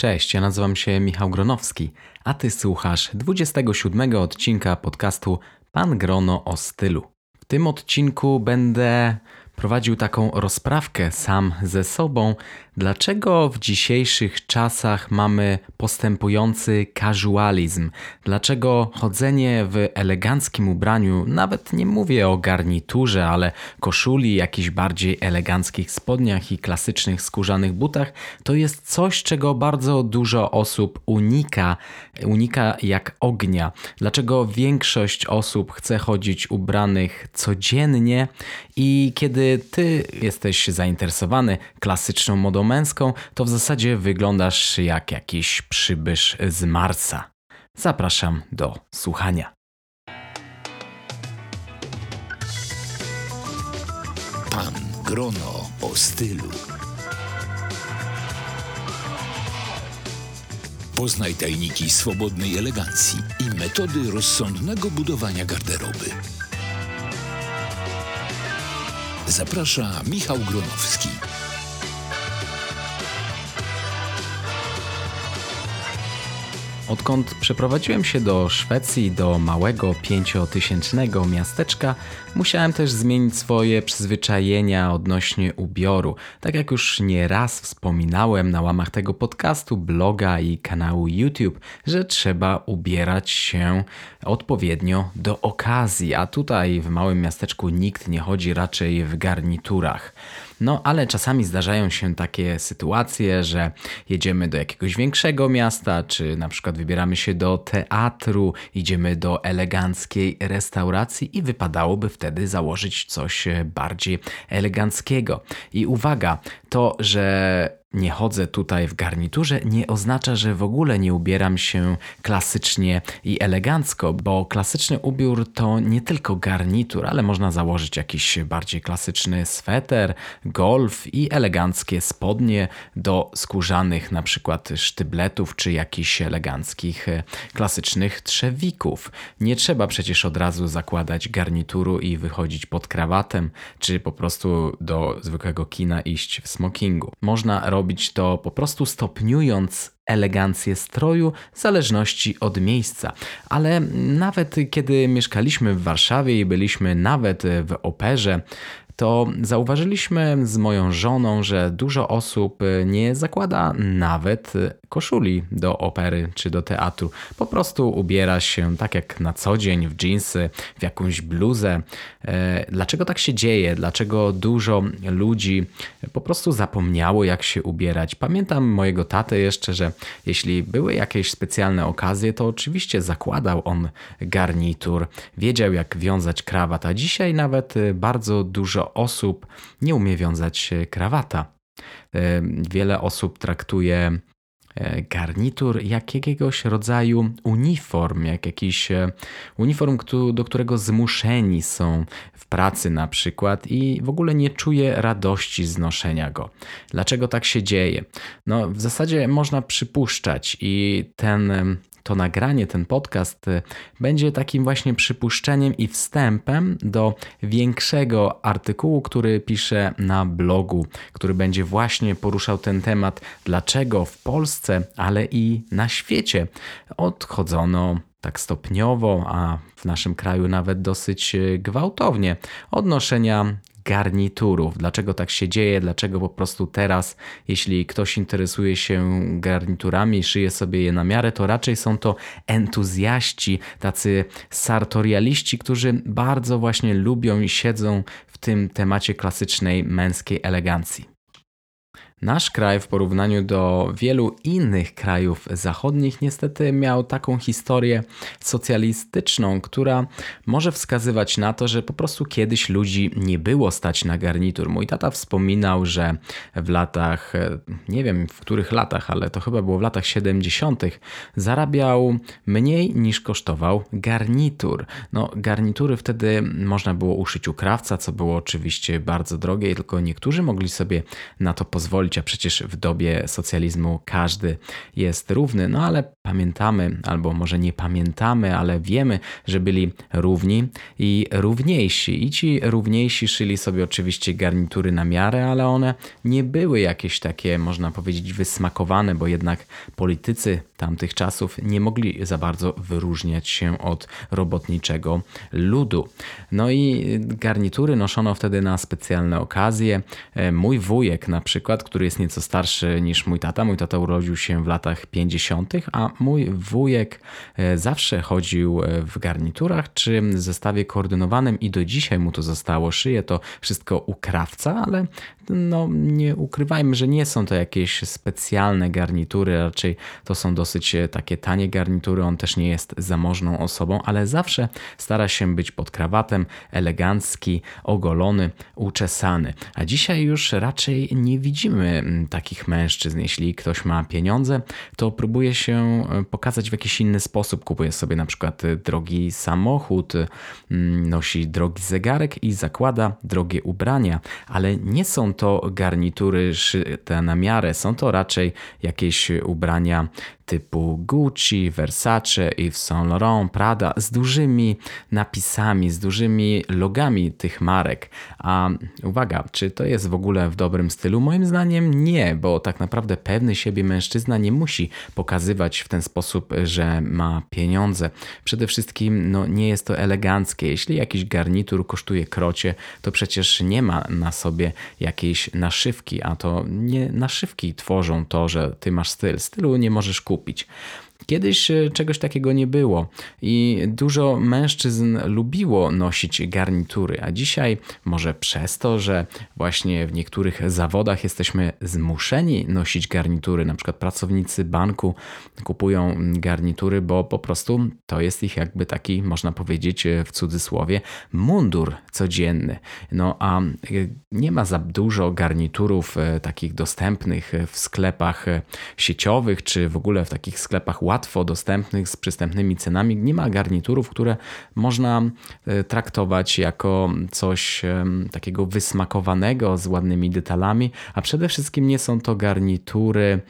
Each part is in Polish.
Cześć, ja nazywam się Michał Gronowski, a ty słuchasz 27 odcinka podcastu Pan Grono o stylu. W tym odcinku będę prowadził taką rozprawkę sam ze sobą, dlaczego w dzisiejszych czasach mamy postępujący casualizm, dlaczego chodzenie w eleganckim ubraniu, nawet nie mówię o garniturze, ale koszuli, jakichś bardziej eleganckich spodniach i klasycznych skórzanych butach, to jest coś, czego bardzo dużo osób unika, unika jak ognia. Dlaczego większość osób chce chodzić ubranych codziennie i kiedy ty jesteś zainteresowany klasyczną modą męską, to w zasadzie wyglądasz jak jakiś przybysz z Marsa. Zapraszam do słuchania. Pan Grono o stylu. Poznaj tajniki swobodnej elegancji i metody rozsądnego budowania garderoby. Zaprasza Michał Gronowski. Odkąd przeprowadziłem się do Szwecji, do małego pięciotysięcznego miasteczka, musiałem też zmienić swoje przyzwyczajenia odnośnie ubioru. Tak jak już nie raz wspominałem na łamach tego podcastu, bloga i kanału YouTube, że trzeba ubierać się odpowiednio do okazji, a tutaj w małym miasteczku nikt nie chodzi raczej w garniturach. No ale czasami zdarzają się takie sytuacje, że jedziemy do jakiegoś większego miasta, czy na przykład wybieramy się do teatru, idziemy do eleganckiej restauracji i wypadałoby wtedy założyć coś bardziej eleganckiego. I uwaga, to, że nie chodzę tutaj w garniturze, nie oznacza, że w ogóle nie ubieram się klasycznie i elegancko, bo klasyczny ubiór to nie tylko garnitur, ale można założyć jakiś bardziej klasyczny sweter, golf i eleganckie spodnie do skórzanych na przykład sztybletów czy jakichś eleganckich e, klasycznych trzewików. Nie trzeba przecież od razu zakładać garnituru i wychodzić pod krawatem, czy po prostu do zwykłego kina iść w smokingu. Można robić to po prostu stopniując elegancję stroju w zależności od miejsca. Ale nawet kiedy mieszkaliśmy w Warszawie i byliśmy nawet w operze, to zauważyliśmy z moją żoną, że dużo osób nie zakłada nawet koszuli do opery czy do teatru. Po prostu ubiera się tak jak na co dzień w jeansy, w jakąś bluzę. E, dlaczego tak się dzieje? Dlaczego dużo ludzi po prostu zapomniało jak się ubierać? Pamiętam mojego tatę jeszcze, że jeśli były jakieś specjalne okazje, to oczywiście zakładał on garnitur, wiedział jak wiązać krawat, a dzisiaj nawet bardzo dużo osób nie umie wiązać krawata. E, wiele osób traktuje E, garnitur jakiegoś rodzaju uniform, jak jakiś e, uniform, do którego zmuszeni są w pracy na przykład i w ogóle nie czuje radości z noszenia go. Dlaczego tak się dzieje? No, w zasadzie można przypuszczać i ten to nagranie, ten podcast y, będzie takim właśnie przypuszczeniem i wstępem do większego artykułu, który piszę na blogu, który będzie właśnie poruszał ten temat, dlaczego w Polsce, ale i na świecie odchodzono tak stopniowo, a w naszym kraju nawet dosyć y, gwałtownie od noszenia garniturów. Dlaczego tak się dzieje? Dlaczego po prostu teraz, jeśli ktoś interesuje się garniturami, szyje sobie je na miarę, to raczej są to entuzjaści, tacy sartorialiści, którzy bardzo właśnie lubią i siedzą w tym temacie klasycznej męskiej elegancji. Nasz kraj w porównaniu do wielu innych krajów zachodnich niestety miał taką historię socjalistyczną, która może wskazywać na to, że po prostu kiedyś ludzi nie było stać na garnitur. Mój tata wspominał, że w latach, nie wiem w których latach, ale to chyba było w latach 70., zarabiał mniej niż kosztował garnitur. No, garnitury wtedy można było uszyć u krawca, co było oczywiście bardzo drogie, tylko niektórzy mogli sobie na to pozwolić pozwolić, a przecież w dobie socjalizmu każdy jest równy. No ale pamiętamy, albo może nie pamiętamy, ale wiemy, że byli równi i równiejsi. I ci równiejsi szyli sobie oczywiście garnitury na miarę, ale one nie były jakieś takie, można powiedzieć, wysmakowane, bo jednak politycy tamtych czasów nie mogli za bardzo wyróżniać się od robotniczego ludu. No i garnitury noszono wtedy na specjalne okazje. E, mój wujek na przykład, który jest nieco starszy niż mój tata, mój tata urodził się w latach 50., a mój wujek e, zawsze chodził e, w garniturach czy zestawie koordynowanym i do dzisiaj mu to zostało. Szyje to wszystko u krawca, ale no nie ukrywajmy, że nie są to jakieś specjalne garnitury, raczej to są dosyć e, takie tanie garnitury. On też nie jest zamożną osobą, ale zawsze stara się być pod krawatem, elegancki, ogolony, uczesany. A dzisiaj już raczej nie widzimy takich mężczyzn. Jeśli ktoś ma pieniądze, to próbuje się e, pokazać w jakiś inny sposób. Kupuje sobie na przykład e, drogi samochód, nosi drogi zegarek i zakłada drogie ubrania, ale nie są to garnitury szyte na miarę, są to raczej jakieś ubrania typu Gucci, Versace, Yves Saint Laurent, Prada z dużymi napisami, z dużymi logami tych marek. A uwaga, czy to jest w ogóle w dobrym stylu? Moim zdaniem nie, bo tak naprawdę pewny siebie mężczyzna nie musi pokazywać w ten sposób, że ma pieniądze. Przede wszystkim no, nie jest to eleganckie. Jeśli jakiś garnitur kosztuje krocie, to przecież nie ma na sobie jakiejś naszywki, a to nie naszywki tworzą to, że ty masz styl. Stylu nie możesz kupić kupić. Kiedyś e, czegoś takiego nie było i dużo mężczyzn lubiło nosić garnitury, a dzisiaj może przez to, że właśnie w niektórych zawodach jesteśmy zmuszeni nosić garnitury, na przykład pracownicy banku kupują garnitury, bo po prostu to jest ich jakby taki, można powiedzieć e, w cudzysłowie, mundur codzienny. No a e, nie ma za dużo garniturów takich dostępnych w sklepach sieciowych, czy w ogóle w takich sklepach łatwo dostępnych z przystępnymi cenami. Nie ma garniturów, które można e, traktować jako coś takiego wysmakowanego z ładnymi detalami, a przede wszystkim nie są to garnitury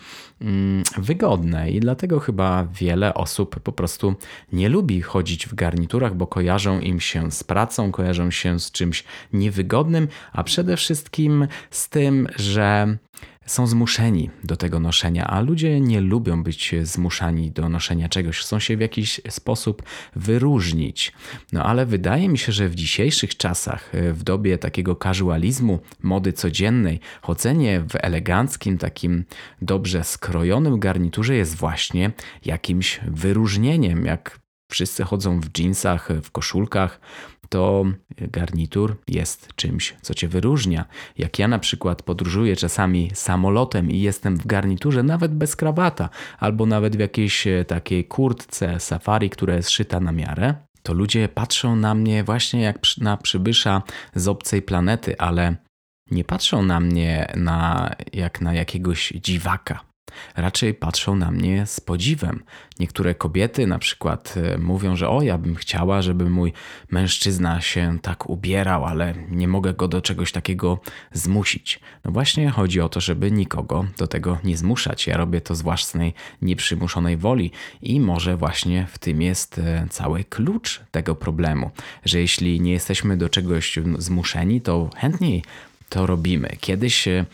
mm, wygodne i dlatego chyba wiele osób po prostu nie lubi chodzić w garniturach, bo kojarzą im się z pracą, kojarzą się z czymś niewygodnym, a przede wszystkim z tym, że są zmuszeni do tego noszenia, a ludzie nie lubią być zmuszani do noszenia czegoś, chcą się w jakiś sposób wyróżnić. No ale wydaje mi się, że w dzisiejszych czasach, w dobie takiego casualizmu, mody codziennej, chodzenie w eleganckim, takim dobrze skrojonym garniturze jest właśnie jakimś wyróżnieniem, jak wszyscy chodzą w jeansach, w koszulkach, to garnitur jest czymś, co cię wyróżnia. Jak ja na przykład podróżuję czasami samolotem i jestem w garniturze nawet bez krawata, albo nawet w jakiejś e, takiej kurtce safari, która jest szyta na miarę, to ludzie patrzą na mnie właśnie jak na przybysza z obcej planety, ale nie patrzą na mnie na, jak na jakiegoś dziwaka. Raczej patrzą na mnie z podziwem. Niektóre kobiety na przykład e, mówią, że o, ja bym chciała, żeby mój mężczyzna się tak ubierał, ale nie mogę go do czegoś takiego zmusić. No właśnie chodzi o to, żeby nikogo do tego nie zmuszać. Ja robię to z własnej nieprzymuszonej woli i może właśnie w tym jest e, cały klucz tego problemu, że jeśli nie jesteśmy do czegoś zmuszeni, to chętniej to robimy. Kiedyś e,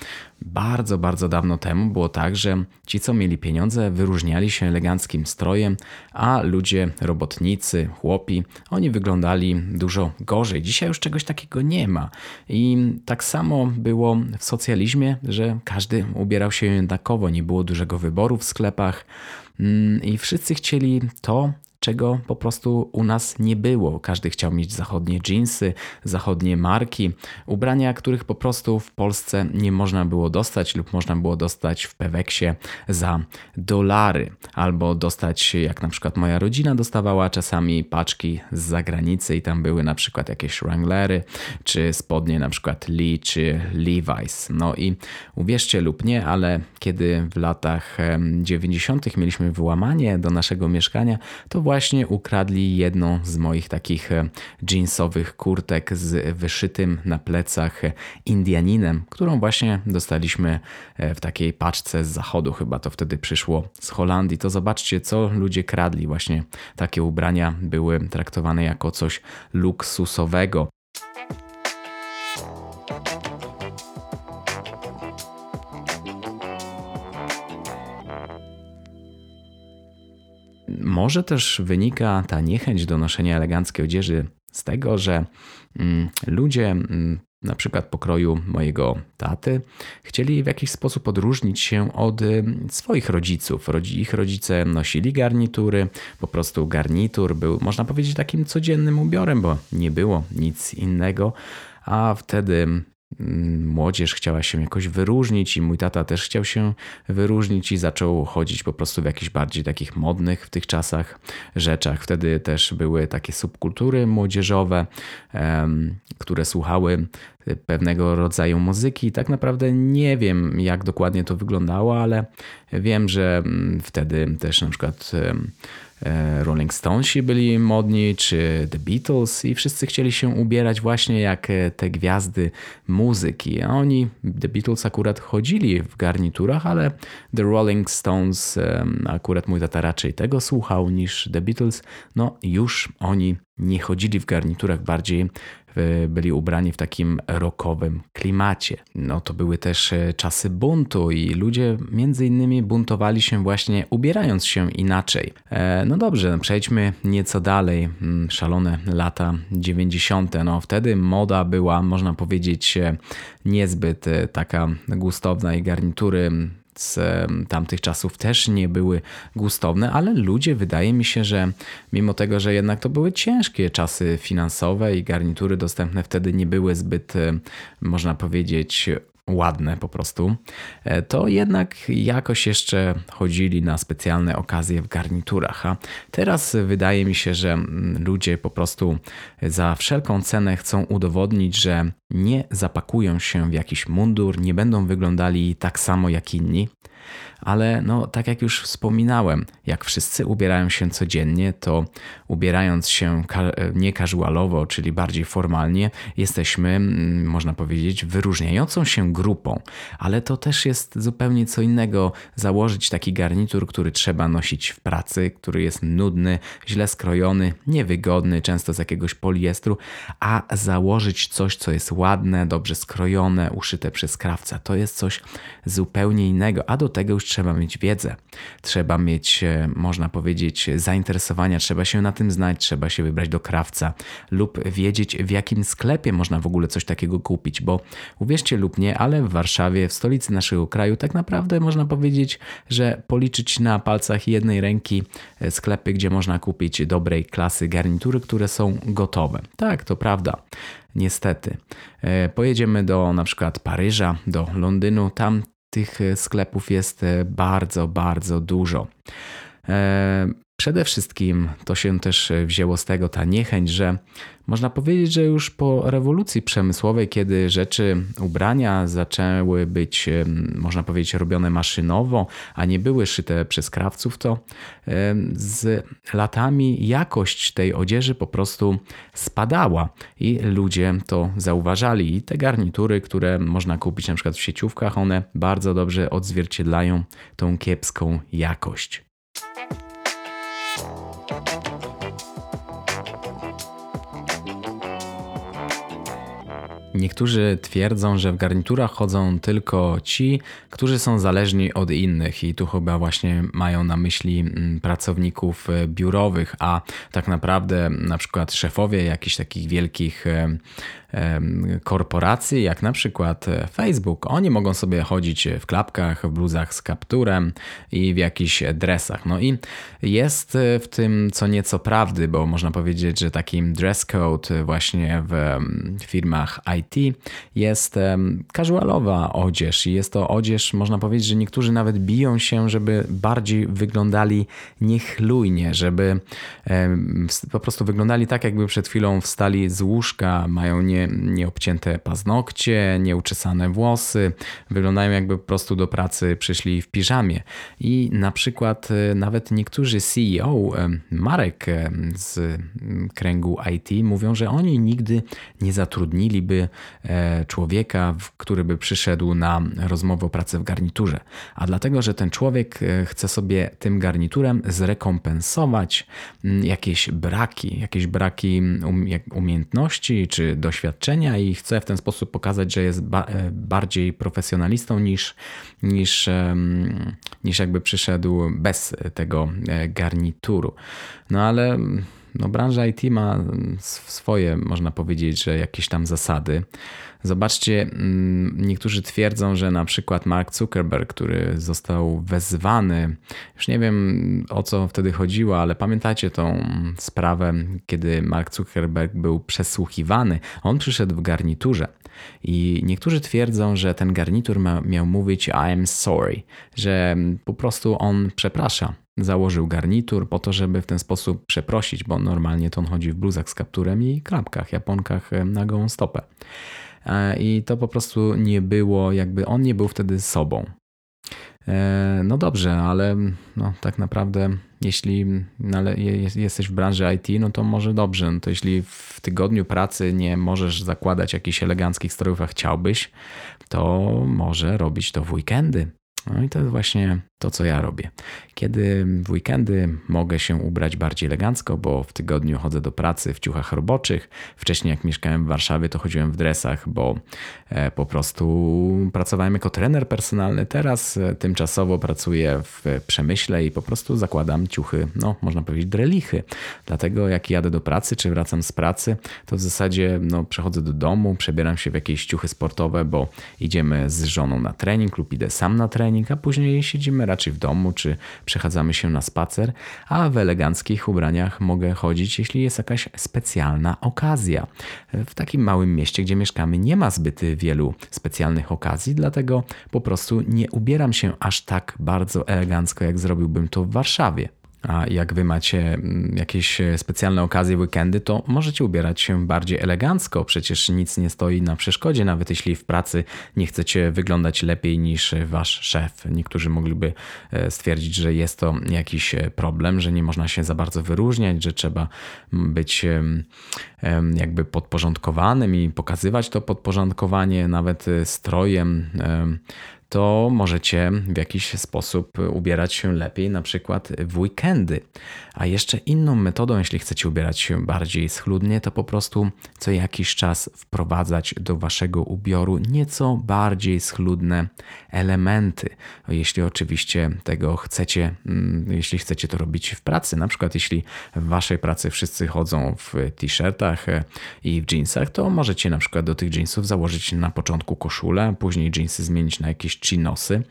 bardzo, bardzo dawno temu było tak, że ci, co mieli pieniądze, wyróżniali się eleganckim strojem, a ludzie, robotnicy, chłopi, oni wyglądali dużo gorzej. Dzisiaj już czegoś takiego nie ma. I tak samo było w socjalizmie, że każdy ubierał się jednakowo, nie było dużego wyboru w sklepach mm, i wszyscy chcieli to, czego po prostu u nas nie było. Każdy chciał mieć zachodnie jeansy, zachodnie marki, ubrania, których po prostu w Polsce nie można było dostać lub można było dostać w Peweksie za dolary, albo dostać, jak na przykład moja rodzina dostawała czasami paczki z zagranicy i tam były na przykład jakieś Wranglery, czy spodnie na przykład Lee czy Levi's. No i uwierzcie lub nie, ale kiedy w latach 90. mieliśmy wyłamanie do naszego mieszkania, to właśnie właśnie ukradli jedną z moich takich e, jeansowych kurtek z wyszytym na plecach Indianinem, którą właśnie dostaliśmy e, w takiej paczce z zachodu, chyba to wtedy przyszło z Holandii. To zobaczcie, co ludzie kradli. Właśnie takie ubrania były traktowane jako coś luksusowego. Może też wynika ta niechęć do noszenia eleganckiej odzieży z tego, że mm, ludzie mm, na przykład pokroju mojego taty, chcieli w jakiś sposób odróżnić się od y, swoich rodziców. Ich rodzice nosili garnitury, po prostu garnitur był, można powiedzieć, takim codziennym ubiorem, bo nie było nic innego, a wtedy Mm, młodzież chciała się jakoś wyróżnić i mój tata też chciał się wyróżnić i zaczął chodzić po prostu w jakichś bardziej takich modnych w tych czasach rzeczach. Wtedy też były takie subkultury młodzieżowe, które słuchały pewnego rodzaju muzyki. Tak naprawdę nie wiem, jak dokładnie to wyglądało, ale wiem, że mm, wtedy też na przykład Rolling Stonesi byli modni, czy The Beatles i wszyscy chcieli się ubierać właśnie jak e, te gwiazdy muzyki. A oni, The Beatles akurat chodzili w garniturach, ale The Rolling Stones, akurat mój tata raczej tego słuchał niż The Beatles, no już oni nie chodzili w garniturach, bardziej byli ubrani w takim rockowym klimacie. No to były też e, czasy buntu i ludzie między innymi buntowali się właśnie ubierając się inaczej. E, no dobrze, no przejdźmy nieco dalej. Mm, szalone lata 90. No wtedy moda była, można powiedzieć, e, niezbyt taka gustowna i garnitury z tamtych czasów też nie były gustowne, ale ludzie, wydaje mi się, że mimo tego, że jednak to były ciężkie czasy finansowe i garnitury dostępne wtedy nie były zbyt, można powiedzieć, ładne po prostu, e, to jednak jakoś jeszcze chodzili na specjalne okazje w garniturach. A teraz wydaje mi się, że ludzie po prostu za wszelką cenę chcą udowodnić, że nie zapakują się w jakiś mundur, nie będą wyglądali tak samo jak inni ale no, tak jak już wspominałem, jak wszyscy ubierają się codziennie, to ubierając się nie casualowo, czyli bardziej formalnie, jesteśmy, mm, można powiedzieć, wyróżniającą się grupą, ale to też jest zupełnie co innego założyć taki garnitur, który trzeba nosić w pracy, który jest nudny, źle skrojony, niewygodny, często z jakiegoś poliestru, a założyć coś, co jest ładne, dobrze skrojone, uszyte przez krawca. To jest coś zupełnie innego, a do tego już trzeba mieć wiedzę, trzeba mieć, e, można powiedzieć, zainteresowania, trzeba się na tym znać, trzeba się wybrać do krawca lub wiedzieć, w jakim sklepie można w ogóle coś takiego kupić, bo uwierzcie lub nie, ale w Warszawie, w stolicy naszego kraju, tak naprawdę można powiedzieć, że policzyć na palcach jednej ręki e, sklepy, gdzie można kupić dobrej klasy garnitury, które są gotowe. Tak, to prawda. Niestety. E, pojedziemy do na przykład Paryża, do Londynu, tam tych sklepów jest e, bardzo, bardzo dużo. Przede wszystkim to się też wzięło z tego ta niechęć, że można powiedzieć, że już po rewolucji przemysłowej, kiedy rzeczy, ubrania zaczęły być, można powiedzieć, robione maszynowo, a nie były szyte przez krawców, to z latami jakość tej odzieży po prostu spadała i ludzie to zauważali. I te garnitury, które można kupić na przykład w sieciówkach, one bardzo dobrze odzwierciedlają tą kiepską jakość. Niektórzy twierdzą, że w garniturach chodzą tylko ci, którzy są zależni od innych, i tu chyba właśnie mają na myśli mm, pracowników e, biurowych, a tak naprawdę na przykład szefowie jakichś takich wielkich e, korporacji, jak na przykład e, Facebook. Oni mogą sobie chodzić w klapkach, w bluzach z kapturem i w jakichś dresach. No i jest w tym co nieco prawdy, bo można powiedzieć, że takim dress code właśnie w firmach IT jest casualowa odzież i jest to odzież, można powiedzieć, że niektórzy nawet biją się, żeby bardziej wyglądali niechlujnie, żeby po prostu wyglądali tak, jakby przed chwilą wstali z łóżka, mają nie, nieobcięte paznokcie, nieuczesane włosy. Wyglądają jakby po prostu do pracy przyszli w piżamie. I na przykład e, nawet niektórzy CEO marek z kręgu IT mówią, że oni nigdy nie zatrudniliby człowieka, który by przyszedł na rozmowę o pracę w garniturze. A dlatego, że ten człowiek chce sobie tym garniturem zrekompensować mm, jakieś braki, jakieś braki um, umiejętności czy doświadczenia i chce w ten sposób pokazać, że jest ba e, bardziej profesjonalistą niż, niż, niż jakby przyszedł bez tego e, garnituru. No ale no, branża IT ma swoje, można powiedzieć, że jakieś tam zasady. Zobaczcie, mm, niektórzy twierdzą, że na przykład Mark Zuckerberg, który został wezwany, już nie wiem o co wtedy chodziło, ale pamiętacie tą sprawę, kiedy Mark Zuckerberg był przesłuchiwany. On przyszedł w garniturze i niektórzy twierdzą, że ten garnitur ma, miał mówić I am sorry, że po prostu on przeprasza założył garnitur po to, żeby w ten sposób przeprosić, bo normalnie to on chodzi w bluzach z kapturem i klapkach, japonkach na gołą stopę. E, I to po prostu nie było, jakby on nie był wtedy sobą. E, no dobrze, ale no, tak naprawdę, jeśli jesteś w branży IT, no to może dobrze. No to jeśli w tygodniu pracy nie możesz zakładać jakichś eleganckich strojów, a chciałbyś, to może robić to w weekendy. No i to jest właśnie to, co ja robię. Kiedy w weekendy mogę się ubrać bardziej elegancko, bo w tygodniu chodzę do pracy w ciuchach roboczych. Wcześniej, jak mieszkałem w Warszawie, to chodziłem w dresach, bo e, po prostu pracowałem jako trener personalny. Teraz e, tymczasowo pracuję w przemyśle i po prostu zakładam ciuchy, no można powiedzieć, drelichy. Dlatego jak jadę do pracy, czy wracam z pracy, to w zasadzie no, przechodzę do domu, przebieram się w jakieś ciuchy sportowe, bo idziemy z żoną na trening lub idę sam na trening, a później siedzimy raczej w domu, czy przechadzamy się na spacer, a w eleganckich ubraniach mogę chodzić, jeśli jest jakaś specjalna okazja. W takim małym mieście, gdzie mieszkamy, nie ma zbyt wielu specjalnych okazji, dlatego po prostu nie ubieram się aż tak bardzo elegancko, jak zrobiłbym to w Warszawie. A jak wy macie mm, jakieś e, specjalne okazje, weekendy, to możecie ubierać się bardziej elegancko. Przecież nic nie stoi na przeszkodzie, nawet jeśli w pracy nie chcecie wyglądać lepiej niż wasz szef. Niektórzy mogliby e, stwierdzić, że jest to jakiś e, problem, że nie można się za bardzo wyróżniać, że trzeba być jakby podporządkowanym i pokazywać to podporządkowanie nawet strojem to możecie w jakiś sposób ubierać się lepiej, na przykład w weekendy. A jeszcze inną metodą, jeśli chcecie ubierać się bardziej schludnie, to po prostu co jakiś czas wprowadzać do waszego ubioru nieco bardziej schludne elementy. Jeśli oczywiście tego chcecie, mm, jeśli chcecie to robić w pracy, na przykład jeśli w waszej pracy wszyscy chodzą w t-shirtach e, i w jeansach, to możecie na przykład do tych jeansów założyć na początku koszulę, później jeansy zmienić na jakieś chinosy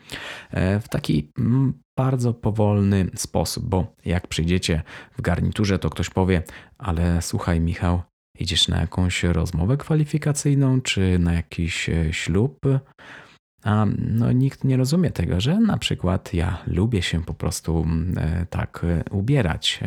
e, w taki mm, bardzo powolny sposób, bo jak przyjdziecie w garniturze, to ktoś powie, ale słuchaj Michał, idziesz na jakąś rozmowę kwalifikacyjną czy na jakiś e, ślub? A no, nikt nie rozumie tego, że na przykład ja lubię się po prostu mm, e, tak ubierać,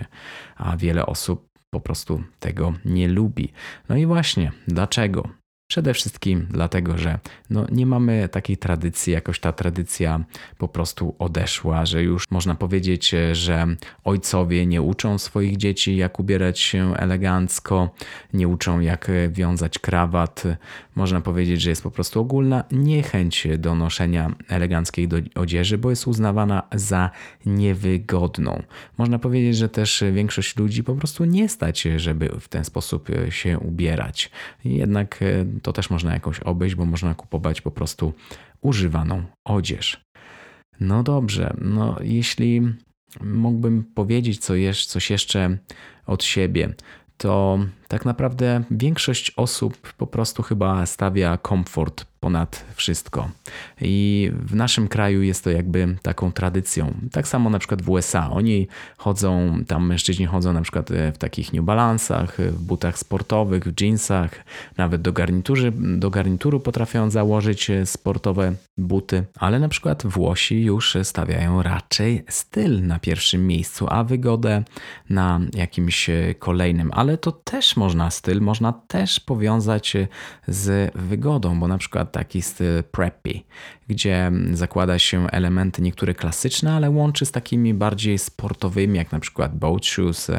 a wiele osób po prostu tego nie lubi. No i właśnie, dlaczego? Przede wszystkim dlatego, że no nie mamy takiej tradycji, jakoś ta tradycja po prostu odeszła, że już można powiedzieć, że ojcowie nie uczą swoich dzieci, jak ubierać się elegancko, nie uczą, jak wiązać krawat. Można powiedzieć, że jest po prostu ogólna niechęć do noszenia eleganckiej odzieży, bo jest uznawana za niewygodną. Można powiedzieć, że też większość ludzi po prostu nie stać, żeby w ten sposób się ubierać. Jednak to też można jakoś obejść, bo można kupować po prostu używaną odzież. No dobrze, no jeśli mógłbym powiedzieć co jest, coś jeszcze od siebie, to tak naprawdę większość osób po prostu chyba stawia komfort ponad wszystko. I w naszym kraju jest to jakby taką tradycją. Tak samo na przykład w USA. Oni chodzą, tam mężczyźni chodzą na przykład e, w takich New Balance'ach, w butach sportowych, w jeansach, nawet do, garnitury, do garnituru potrafią założyć e, sportowe buty, ale na przykład Włosi już stawiają raczej styl na pierwszym miejscu, a wygodę na jakimś e, kolejnym. Ale to też można styl, można też powiązać z wygodą, bo na przykład taki styl preppy, gdzie zakłada się elementy niektóre klasyczne, ale łączy z takimi bardziej sportowymi, jak na przykład boat shoes,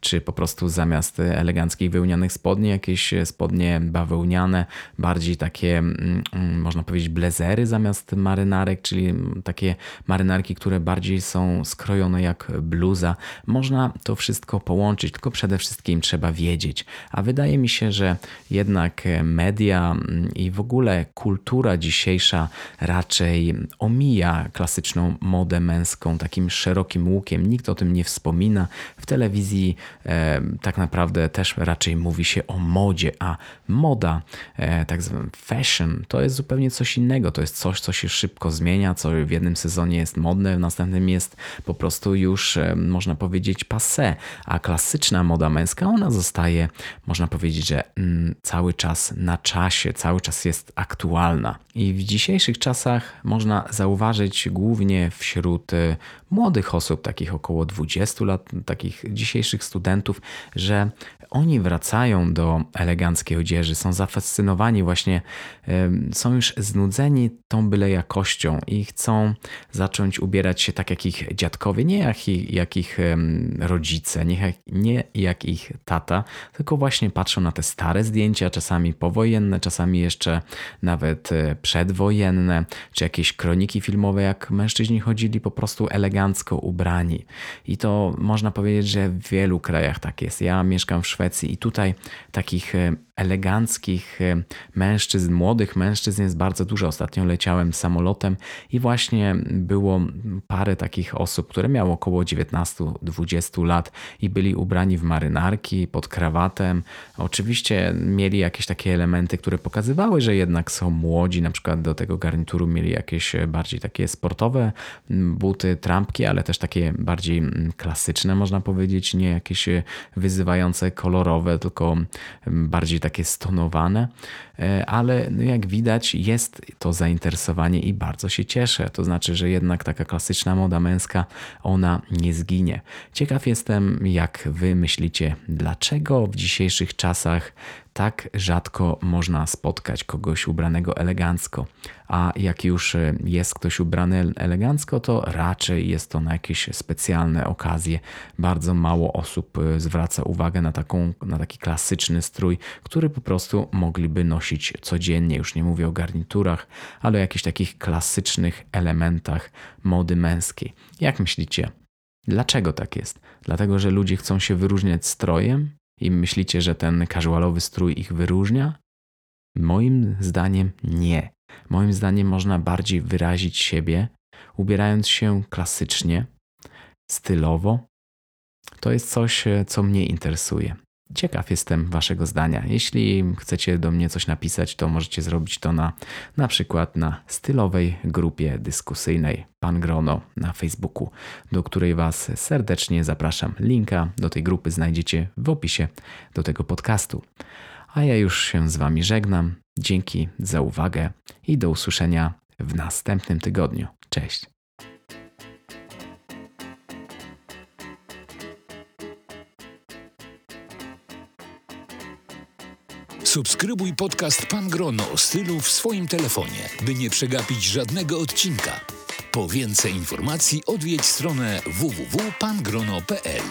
czy po prostu zamiast eleganckich wełnianych spodni, jakieś spodnie bawełniane, bardziej takie, mm, można powiedzieć, blezery zamiast marynarek, czyli takie marynarki, które bardziej są skrojone jak bluza. Można to wszystko połączyć, tylko przede wszystkim trzeba wiedzieć. A wydaje mi się, że jednak media mm, i w ogóle kultura dzisiejsza raczej omija klasyczną modę męską takim szerokim łukiem. Nikt o tym nie wspomina. W telewizji e, tak naprawdę też raczej mówi się o modzie, a moda, e, tak zwana fashion, to jest zupełnie coś innego. To jest coś, co się szybko zmienia, co w jednym sezonie jest modne, w następnym jest po prostu już, e, można powiedzieć, passé. A klasyczna moda męska, ona zostaje, można powiedzieć, że mm, cały czas na czasie, cały czas jest aktualna. I w dzisiejszych czasach można zauważyć głównie wśród e, młodych osób, takich około 20 lat, takich dzisiejszych studentów, że oni wracają do eleganckiej odzieży, są zafascynowani właśnie, są już znudzeni tą byle jakością i chcą zacząć ubierać się tak jak ich dziadkowie, nie jak ich, jak ich rodzice, nie jak, nie jak ich tata, tylko właśnie patrzą na te stare zdjęcia, czasami powojenne, czasami jeszcze nawet e, przedwojenne, czy jakieś kroniki filmowe, jak mężczyźni chodzili po prostu elegancko ubrani. I to można powiedzieć, że w wielu krajach tak jest. Ja mieszkam w Szwecji i tutaj takich e, eleganckich e, mężczyzn, młodych mężczyzn jest bardzo dużo. Ostatnio leciałem samolotem i właśnie było parę takich osób, które miały około 19-20 lat i byli ubrani w marynarki pod krawatem. Oczywiście mieli jakieś takie elementy, które pokazywały, że jednak są młodzi. Na przykład do tego garnituru mieli jakieś bardziej takie sportowe buty, trampki, ale też takie bardziej klasyczne, można powiedzieć, nie jakieś wyzywające, kolorowe, tylko bardziej takie stonowane, e, ale no jak widać jest to zainteresowanie i bardzo się cieszę. To znaczy, że jednak taka klasyczna moda męska, ona nie zginie. Ciekaw jestem, jak wy myślicie, dlaczego w dzisiejszych czasach tak rzadko można spotkać kogoś ubranego elegancko. A jak już e, jest ktoś ubrany elegancko, to raczej jest to na jakieś specjalne okazje. Bardzo mało osób e, zwraca uwagę na, taką, na taki klasyczny strój, który po prostu mogliby nosić codziennie. Już nie mówię o garniturach, ale o jakichś takich klasycznych elementach mody męskiej. Jak myślicie? Dlaczego tak jest? Dlatego, że ludzie chcą się wyróżniać strojem? I myślicie, że ten casualowy strój ich wyróżnia? Moim zdaniem nie. Moim zdaniem można bardziej wyrazić siebie, ubierając się klasycznie, stylowo. To jest coś, co mnie interesuje. Ciekaw jestem Waszego zdania. Jeśli chcecie do mnie coś napisać, to możecie zrobić to na na przykład na stylowej grupie dyskusyjnej Pan Grono na Facebooku, do której Was serdecznie zapraszam. Linka do tej grupy znajdziecie w opisie do tego podcastu. A ja już się z Wami żegnam. Dzięki za uwagę i do usłyszenia w następnym tygodniu. Cześć. Subskrybuj podcast Pan Grono stylu w swoim telefonie, by nie przegapić żadnego odcinka. Po więcej informacji odwiedź stronę www.pangrono.pl.